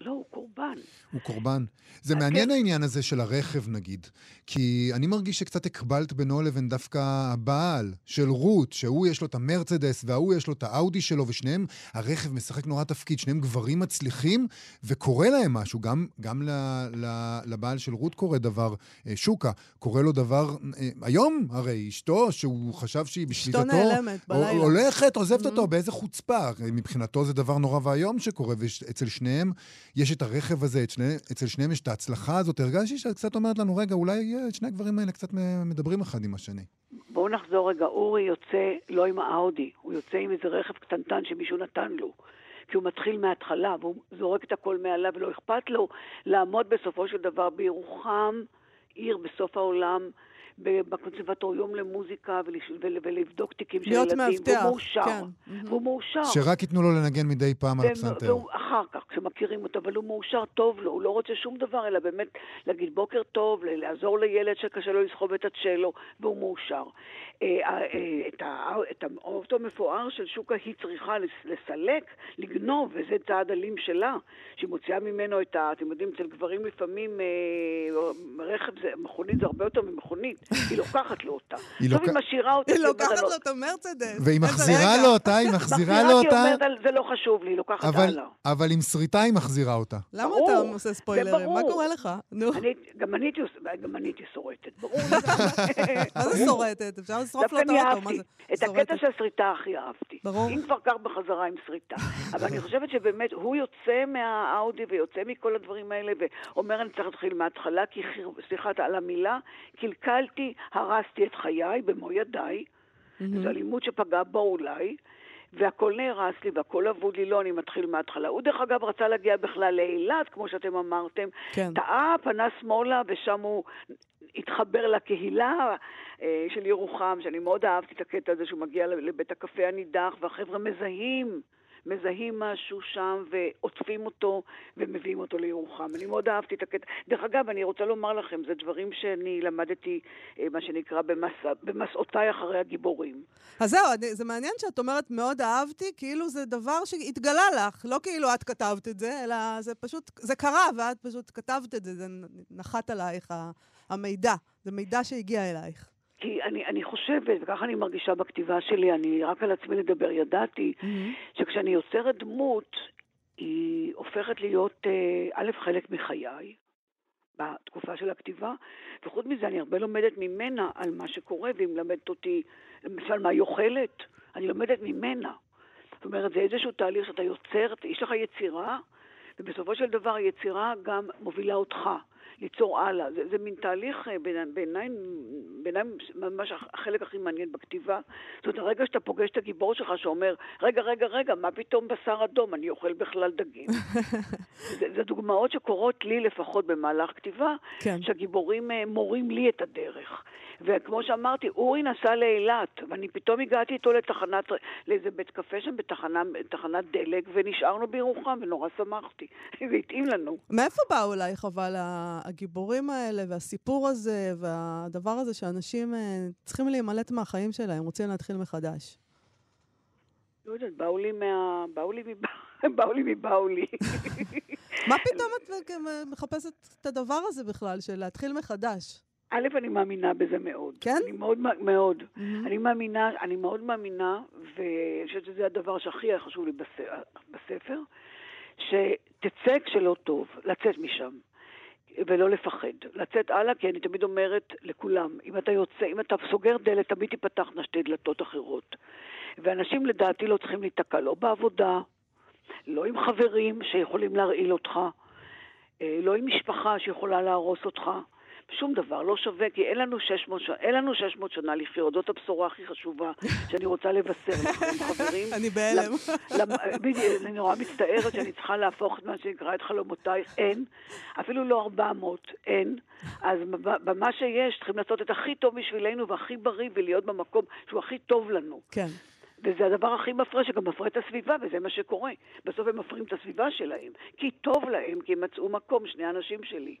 לא, הוא קורבן. הוא קורבן. זה כן. מעניין העניין הזה של הרכב, נגיד. כי אני מרגיש שקצת הקבלת בינו לבין דווקא הבעל של רות, שהוא יש לו את המרצדס וההוא יש לו את האאודי שלו, ושניהם, הרכב משחק נורא תפקיד, שניהם גברים מצליחים, וקורה להם משהו. גם, גם ל, ל, לבעל של רות קורה דבר, אה, שוקה, קורה לו דבר, אה, היום הרי אשתו, שהוא חשב שהיא בשליטתו, נעלמת הו- בלילה. הולכת, עוזבת Mhm. אותו, באיזה חוצפה. מבחינתו זה דבר נורא ואיום שקורה, ואצל שניהם יש את הרכב הזה, את שני, אצל שניהם יש את ההצלחה הזאת. הרגשתי שאת קצת אומרת לנו, רגע, אולי אה, שני הגברים האלה קצת מדברים אחד עם השני. בואו נחזור רגע, אורי יוצא לא עם האאודי, הוא יוצא עם איזה רכב קטנטן שמישהו נתן לו. כי הוא מתחיל מההתחלה, והוא זורק את הכל מעליו, ולא אכפת לו לעמוד בסופו של דבר בירוחם, עיר בסוף העולם, בקונסרבטוריום למוזיקה, ול- ולבדוק תיקים של להיות ילדים. מאבטח, והוא מאושר. כן. והוא מאושר. שרק ייתנו לו לנגן מדי פעם על הפסנתר. אחר כך, כשמכירים אותו, אבל הוא מאושר טוב לו, הוא לא רוצה שום דבר, אלא באמת להגיד בוקר טוב, לעזור לילד שקשה לו לסחוב את הצ'לו, והוא מאושר. אה, אה, אה, את האוטו המפואר של שוקה היא צריכה לס- לסלק, לגנוב, וזה צעד אלים שלה, שהיא מוציאה ממנו את ה... אתם יודעים, אצל גברים לפעמים רכב זה, מכונית זה הרבה יותר ממכונית, היא לוקחת לו אותה. היא עכשיו היא משאירה אותה, היא כי אומרת לוקחת לו- לו את המרצדס. והיא מחזירה. לו אותה, היא מחזירה לו כי אותה, אומרת, "על- זה לא חשוב לי, היא לוקחת אבל, הלאה. אבל עם שריטה היא מחזירה אותה. למה אתה עושה זה ספוילרים? מה. קורה לך? נו, גם אני הייתי שורטת, ברור. מה זה שורטת? אפשר לשרוף לו את האוטו, מה אהבתי. זה? את. הקטע של השריטה הכי אהבתי. ברור. אם כבר קר בחזרה עם שריטה. אבל אני חושבת שבאמת, הוא יוצא מהאאודי ויוצא מכל הדברים האלה, ואומר, אני צריך להתחיל מההתחלה, כי, סליחה על המילה, קלקלתי, הרסתי את חיי במו ידיי. זו אלימות שפגעה בו אולי. והכל נהרס לי והכל אבוד לי, לא, אני מתחיל מההתחלה. הוא דרך אגב רצה להגיע בכלל לאילת, כמו שאתם אמרתם. כן. טעה, פנה שמאלה, ושם הוא התחבר לקהילה אה, של ירוחם, שאני מאוד אהבתי את הקטע הזה שהוא מגיע לבית הקפה הנידח, והחבר'ה מזהים. מזהים משהו שם ועוטפים אותו ומביאים אותו לירוחם. אני מאוד אהבתי את הקטע. דרך אגב, אני רוצה לומר לכם, זה דברים שאני למדתי, אה, מה שנקרא, במסע, במסעותיי אחרי הגיבורים. אז זהו, זה מעניין שאת אומרת מאוד אהבתי, כאילו זה דבר שהתגלה לך, לא כאילו את כתבת את זה, אלא זה פשוט, זה קרה ואת פשוט כתבת את זה, זה נחת עלייך המידע, זה מידע שהגיע אלייך. כי אני, אני חושבת, וככה אני מרגישה בכתיבה שלי, אני רק על עצמי לדבר ידעתי, שכשאני יוצרת דמות, היא הופכת להיות, אה, א', חלק מחיי, בתקופה של הכתיבה, וחוץ מזה אני הרבה לומדת ממנה על מה שקורה, והיא מלמדת אותי, למשל, מה היא אוכלת, אני לומדת ממנה. זאת אומרת, זה איזשהו תהליך שאתה יוצר, יש לך יצירה, ובסופו של דבר היצירה גם מובילה אותך ליצור הלאה. זה, זה מין תהליך אה, בעיניי, בעיניי ממש החלק הכי מעניין בכתיבה. זאת אומרת, הרגע שאתה פוגש את הגיבור שלך שאומר, רגע, רגע, רגע, מה פתאום בשר אדום? אני אוכל בכלל דגים. זה, זה דוגמאות שקורות לי לפחות במהלך כתיבה, כן. שהגיבורים אה, מורים לי את הדרך. וכמו שאמרתי, אורי נסע לאילת, ואני פתאום הגעתי איתו לתחנת, לאיזה בית קפה שם בתחנה, בתחנת דלק, ונשארנו בירוחם, ונורא שמחתי. זה התאים לנו. מאיפה באו אלייך אבל הגיבורים האלה, והסיפור הזה, והדבר הזה שאנשים אה, צריכים להימלט מהחיים שלהם, רוצים להתחיל מחדש? לא יודעת, באו לי מה... באו לי. באו לי מבאו לי. מה פתאום את אה, מחפשת את הדבר הזה בכלל, של להתחיל מחדש? א', אני מאמינה בזה מאוד. כן? אני מאוד, מאוד. מהמם. אני מאמינה, אני מאוד מאמינה, ואני חושבת שזה הדבר שהכי חשוב לי בספר, שתצא כשלא טוב, לצאת משם. ולא לפחד. לצאת הלאה, כי אני תמיד אומרת לכולם, אם אתה יוצא, אם אתה סוגר דלת, תמיד תיפתחנה שתי דלתות אחרות. ואנשים לדעתי לא צריכים להיתקע, לא בעבודה, לא עם חברים שיכולים להרעיל אותך, אה, לא עם משפחה שיכולה להרוס אותך. שום דבר, לא שווה, כי אין לנו 600, ש... אין לנו 600 שנה לחיות. זאת הבשורה הכי חשובה שאני רוצה לבשר לכם, חברים. אני בהלם. למ- בדיוק, אני נורא מצטערת שאני צריכה להפוך את מה שנקרא את חלומותייך. אין. אפילו לא 400, אין. אז במה שיש, צריכים לעשות את הכי טוב בשבילנו והכי בריא ולהיות במקום שהוא הכי טוב לנו. כן. וזה הדבר הכי מפרה, שגם מפרה את הסביבה, וזה מה שקורה. בסוף הם מפרים את הסביבה שלהם. כי טוב להם, כי הם מצאו מקום, שני האנשים שלי.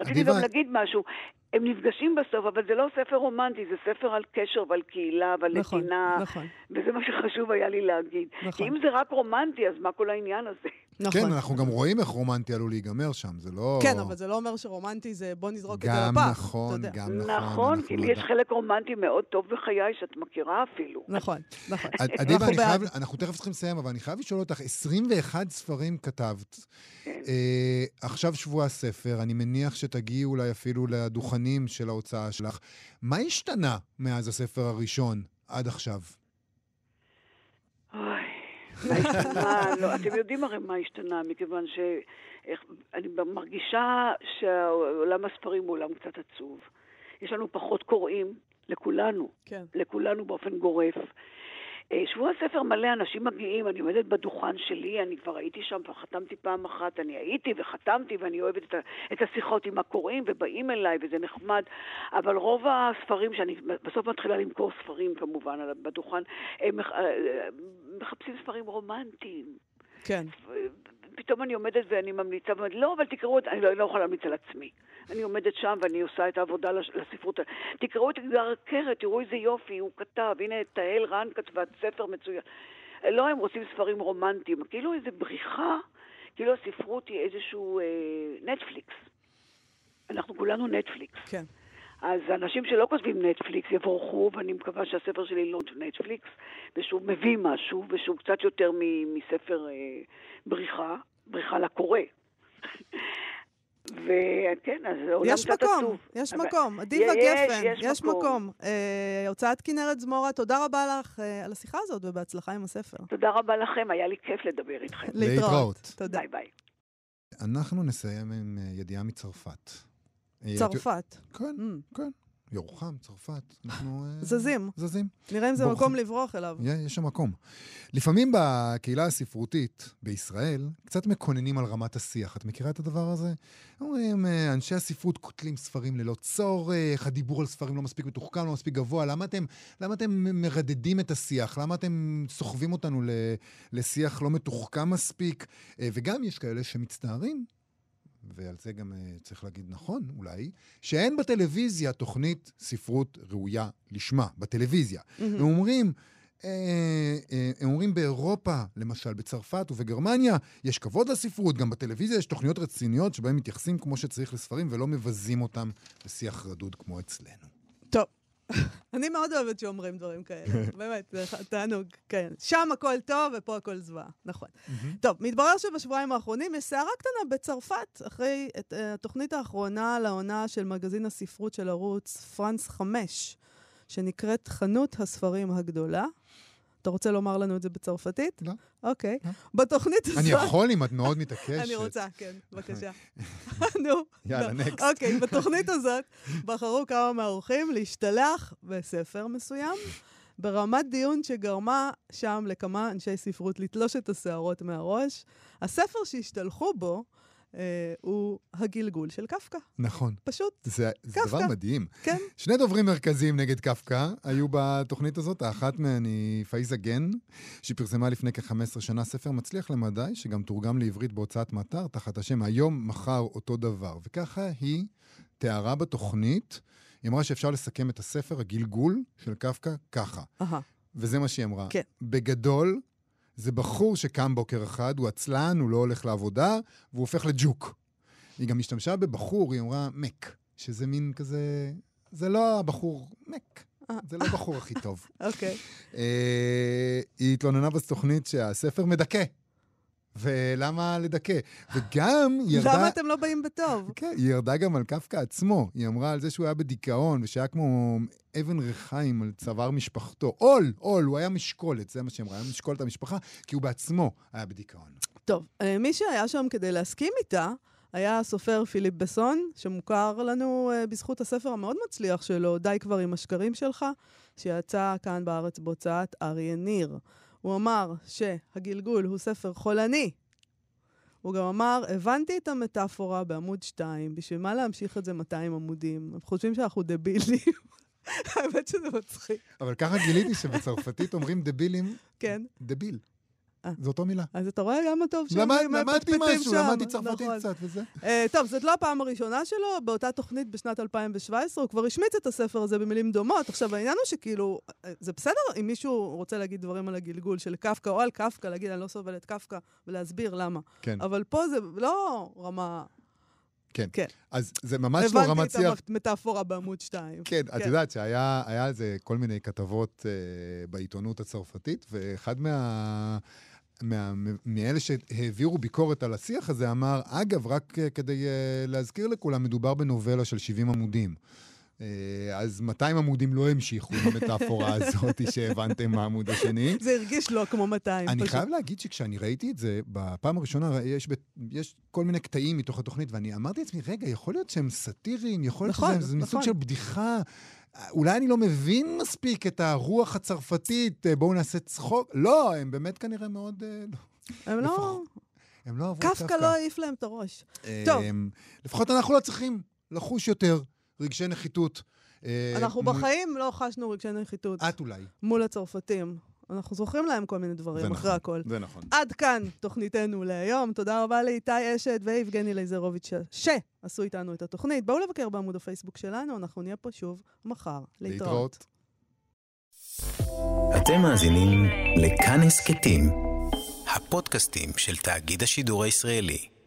רציתי גם להגיד משהו. הם נפגשים בסוף, אבל זה לא ספר רומנטי, זה ספר על קשר ועל קהילה ועל נכון, נתינה. נכון. וזה מה שחשוב היה לי להגיד. נכון. כי אם זה רק רומנטי, אז מה כל העניין הזה? נכון. כן, אנחנו גם רואים איך רומנטי עלול להיגמר שם, זה לא... כן, אבל זה לא אומר שרומנטי זה בוא נזרוק את זה גם לפח. נכון, אתה יודע. גם נכון. נכון, כי לא לי יש יודע. חלק רומנטי מאוד טוב בחיי שאת מכירה אפילו. נכון, נכון. עדיבה, אנחנו אני חייב, בעד. אנחנו תכף צריכים לסיים, אבל אני חייב לשאול אותך, 21 ספרים כתבת. כן. אה, עכשיו שבוע הספר, אני מניח שתגיעי אולי אפילו לדוכנים של ההוצאה שלך. מה השתנה מאז הספר הראשון עד עכשיו? אוי, מה השתנה? לא, אתם יודעים הרי מה השתנה, מכיוון ש... איך- אני מרגישה שעולם הספרים הוא עולם קצת עצוב. יש לנו פחות קוראים, לכולנו, כן. לכולנו באופן גורף. אה, שבוע הספר מלא, אנשים מגיעים, אני עומדת בדוכן שלי, אני כבר הייתי שם וחתמתי פעם אחת, אני הייתי וחתמתי ואני אוהבת את, את השיחות עם הקוראים ובאים אליי וזה נחמד, אבל רוב הספרים שאני בסוף מתחילה למכור ספרים כמובן בדוכן, הם מח- אה, מחפשים ספרים רומנטיים. כן. פתאום אני עומדת ואני ממליצה, ואומרת, לא, אבל תקראו את, אני לא, לא יכולה להמליץ על עצמי. אני עומדת שם ואני עושה את העבודה לספרות. תקראו את אתגר הקרת, תראו איזה יופי, הוא כתב, הנה תהל רן כתבה ספר מצוין. לא, הם רוצים ספרים רומנטיים, כאילו איזה בריחה, כאילו הספרות היא איזשהו אה, נטפליקס. אנחנו כולנו נטפליקס. כן. אז אנשים שלא כותבים נטפליקס יבורכו, ואני מקווה שהספר שלי לא נטפליקס, ושהוא מביא משהו, ושהוא קצת יותר מספר אה, בריחה, בריחה לקורא. וכן, אז זה עולם יש קצת מקום, עצוב. יש אבל- מקום. אדיבה יש, גפן, יש יש מקום. מקום. אה, הוצאת כנרת זמורה, תודה רבה לך אה, על השיחה הזאת ובהצלחה עם הספר. תודה רבה לכם, היה לי כיף לדבר איתכם. להתראות. תודה. ביי ביי. אנחנו נסיים עם אה, ידיעה מצרפת. אה, צרפת. כן, Mm. כן. ירוחם, צרפת. אנחנו... אה, זזים. זזים. נראה אם זה בורחים. מקום לברוח אליו. יה- יש שם מקום. לפעמים בקהילה הספרותית בישראל קצת מקוננים על רמת השיח. את מכירה את הדבר הזה? אומרים, אה, אנשי הספרות קוטלים ספרים ללא צורך, הדיבור על ספרים לא מספיק מתוחכם, לא מספיק גבוה. למה אתם, למה אתם מרדדים את השיח? למה אתם סוחבים אותנו לשיח לא מתוחכם מספיק? אה, וגם יש כאלה שמצטערים ועל זה גם uh, צריך להגיד נכון, אולי, שאין בטלוויזיה תוכנית ספרות ראויה לשמה, בטלוויזיה. הם אומרים, אה, אה, הם אומרים באירופה, למשל בצרפת ובגרמניה, יש כבוד לספרות, גם בטלוויזיה יש תוכניות רציניות שבהן מתייחסים כמו שצריך לספרים ולא מבזים אותם בשיח רדוד כמו אצלנו. אני מאוד אוהבת שאומרים דברים כאלה, באמת, זה תענוג, כן. שם הכל טוב ופה הכל זוועה, נכון. טוב, מתברר שבשבועיים האחרונים יש סערה קטנה בצרפת, אחרי את, uh, התוכנית האחרונה לעונה של מגזין הספרות של ערוץ פרנס 5, שנקראת חנות הספרים הגדולה. אתה רוצה לומר לנו את זה בצרפתית? לא. אוקיי. לא. בתוכנית הזאת... אני יכול אם את מאוד מתעקשת. אני רוצה, כן, בבקשה. נו. יאללה, לא. next. אוקיי, בתוכנית הזאת בחרו כמה מהאורחים להשתלח בספר מסוים, ברמת דיון שגרמה שם לכמה אנשי ספרות לתלוש את השערות מהראש. הספר שהשתלחו בו אה, הוא הגלגול של קפקא. נכון. פשוט, זה, זה קפקא. דבר מדהים. כן. שני דוברים מרכזיים נגד קפקא היו בתוכנית הזאת. האחת מהן היא פאיזה גן, שהיא פרסמה לפני כ-15 שנה ספר מצליח למדי, שגם תורגם לעברית בהוצאת מטר, תחת השם היום, מחר, אותו דבר. וככה היא תיארה בתוכנית, היא אמרה שאפשר לסכם את הספר, הגלגול של קפקא, ככה. אהה. וזה מה שהיא אמרה. כן. בגדול, זה בחור שקם בוקר אחד, הוא עצלן, הוא לא הולך לעבודה, והוא הופך לג'וק. היא גם השתמשה בבחור, היא אמרה מק, שזה מין כזה... זה לא הבחור מק, אה. זה לא הבחור הכי טוב. אוקיי. אה, היא התלוננה בתוכנית שהספר מדכא. ולמה לדכא? וגם היא ירדה... למה אתם לא באים בטוב? כן, היא ירדה גם על קפקא עצמו. היא אמרה על זה שהוא היה בדיכאון, ושהיה כמו אבן ריחיים על צוואר משפחתו. עול, עול, הוא היה משקולת, זה מה שהיא אמרה, היה משקול את המשפחה, כי הוא בעצמו היה בדיכאון. טוב, אה, מי שהיה שם כדי להסכים איתה, היה הסופר פיליפ בסון, שמוכר לנו אה, בזכות הספר המאוד מצליח שלו, די כבר עם השקרים שלך, שיצא כאן בארץ בהוצאת אריה ניר. הוא אמר שהגלגול הוא ספר חולני. הוא גם אמר, הבנתי את המטאפורה בעמוד 2, בשביל מה להמשיך את זה 200 עמודים? הם חושבים שאנחנו דבילים. האמת שזה מצחיק. אבל ככה גיליתי שבצרפתית אומרים דבילים, כן. דביל. אה. זו אותו מילה. אז אתה רואה גם הטוב הם למדתי משהו, שם, למדתי צרפתית נכון. קצת וזה. אה, טוב, זאת לא הפעם הראשונה שלו, באותה תוכנית בשנת 2017, הוא כבר השמיץ את הספר הזה במילים דומות. עכשיו, העניין הוא שכאילו, אה, זה בסדר אם מישהו רוצה להגיד דברים על הגלגול של קפקא, או על קפקא, להגיד, אני לא סובל את קפקא, ולהסביר למה. כן, אבל פה זה לא רמה... כן. כן. אז זה ממש לא רמת הבנתי שיח. את המטאפורה בעמוד 2. כן, את יודעת שהיה היה על זה כל מיני כתבות אה, בעיתונות הצרפתית, ואחד מה... מה, מאלה שהעבירו ביקורת על השיח הזה אמר, אגב, רק אה, כדי אה, להזכיר לכולם, מדובר בנובלה של 70 עמודים. אה, אז 200 עמודים לא המשיכו עם המטאפורה הזאת שהבנתם מהעמוד השני. זה הרגיש לא כמו 200. אני פשוט. חייב להגיד שכשאני ראיתי את זה, בפעם הראשונה יש, ב- יש כל מיני קטעים מתוך התוכנית, ואני אמרתי לעצמי, רגע, יכול להיות שהם סאטיריים, יכול להיות נכון, שזה זה מסוג נכון. של בדיחה. אולי אני לא מבין מספיק את הרוח הצרפתית, אה, בואו נעשה צחוק. לא, הם באמת כנראה מאוד... אה, לא. הם לא... הם לא עברו את קפקא לא העיף להם את הראש. אה, טוב. לפחות אנחנו לא צריכים לחוש יותר רגשי נחיתות. אנחנו בחיים לא חשנו רגשי נחיתות את אולי. מול הצרפתים. אנחנו זוכרים להם כל מיני דברים, אחרי נכון. הכל. זה נכון. עד כאן תוכניתנו להיום. תודה רבה לאיתי אשת ויבגני לייזרוביץ' שעשו איתנו את התוכנית. בואו לבקר בעמוד הפייסבוק שלנו, אנחנו נהיה פה שוב מחר. להתראות. אתם מאזינים לכאן הסכתים, הפודקאסטים של תאגיד השידור הישראלי.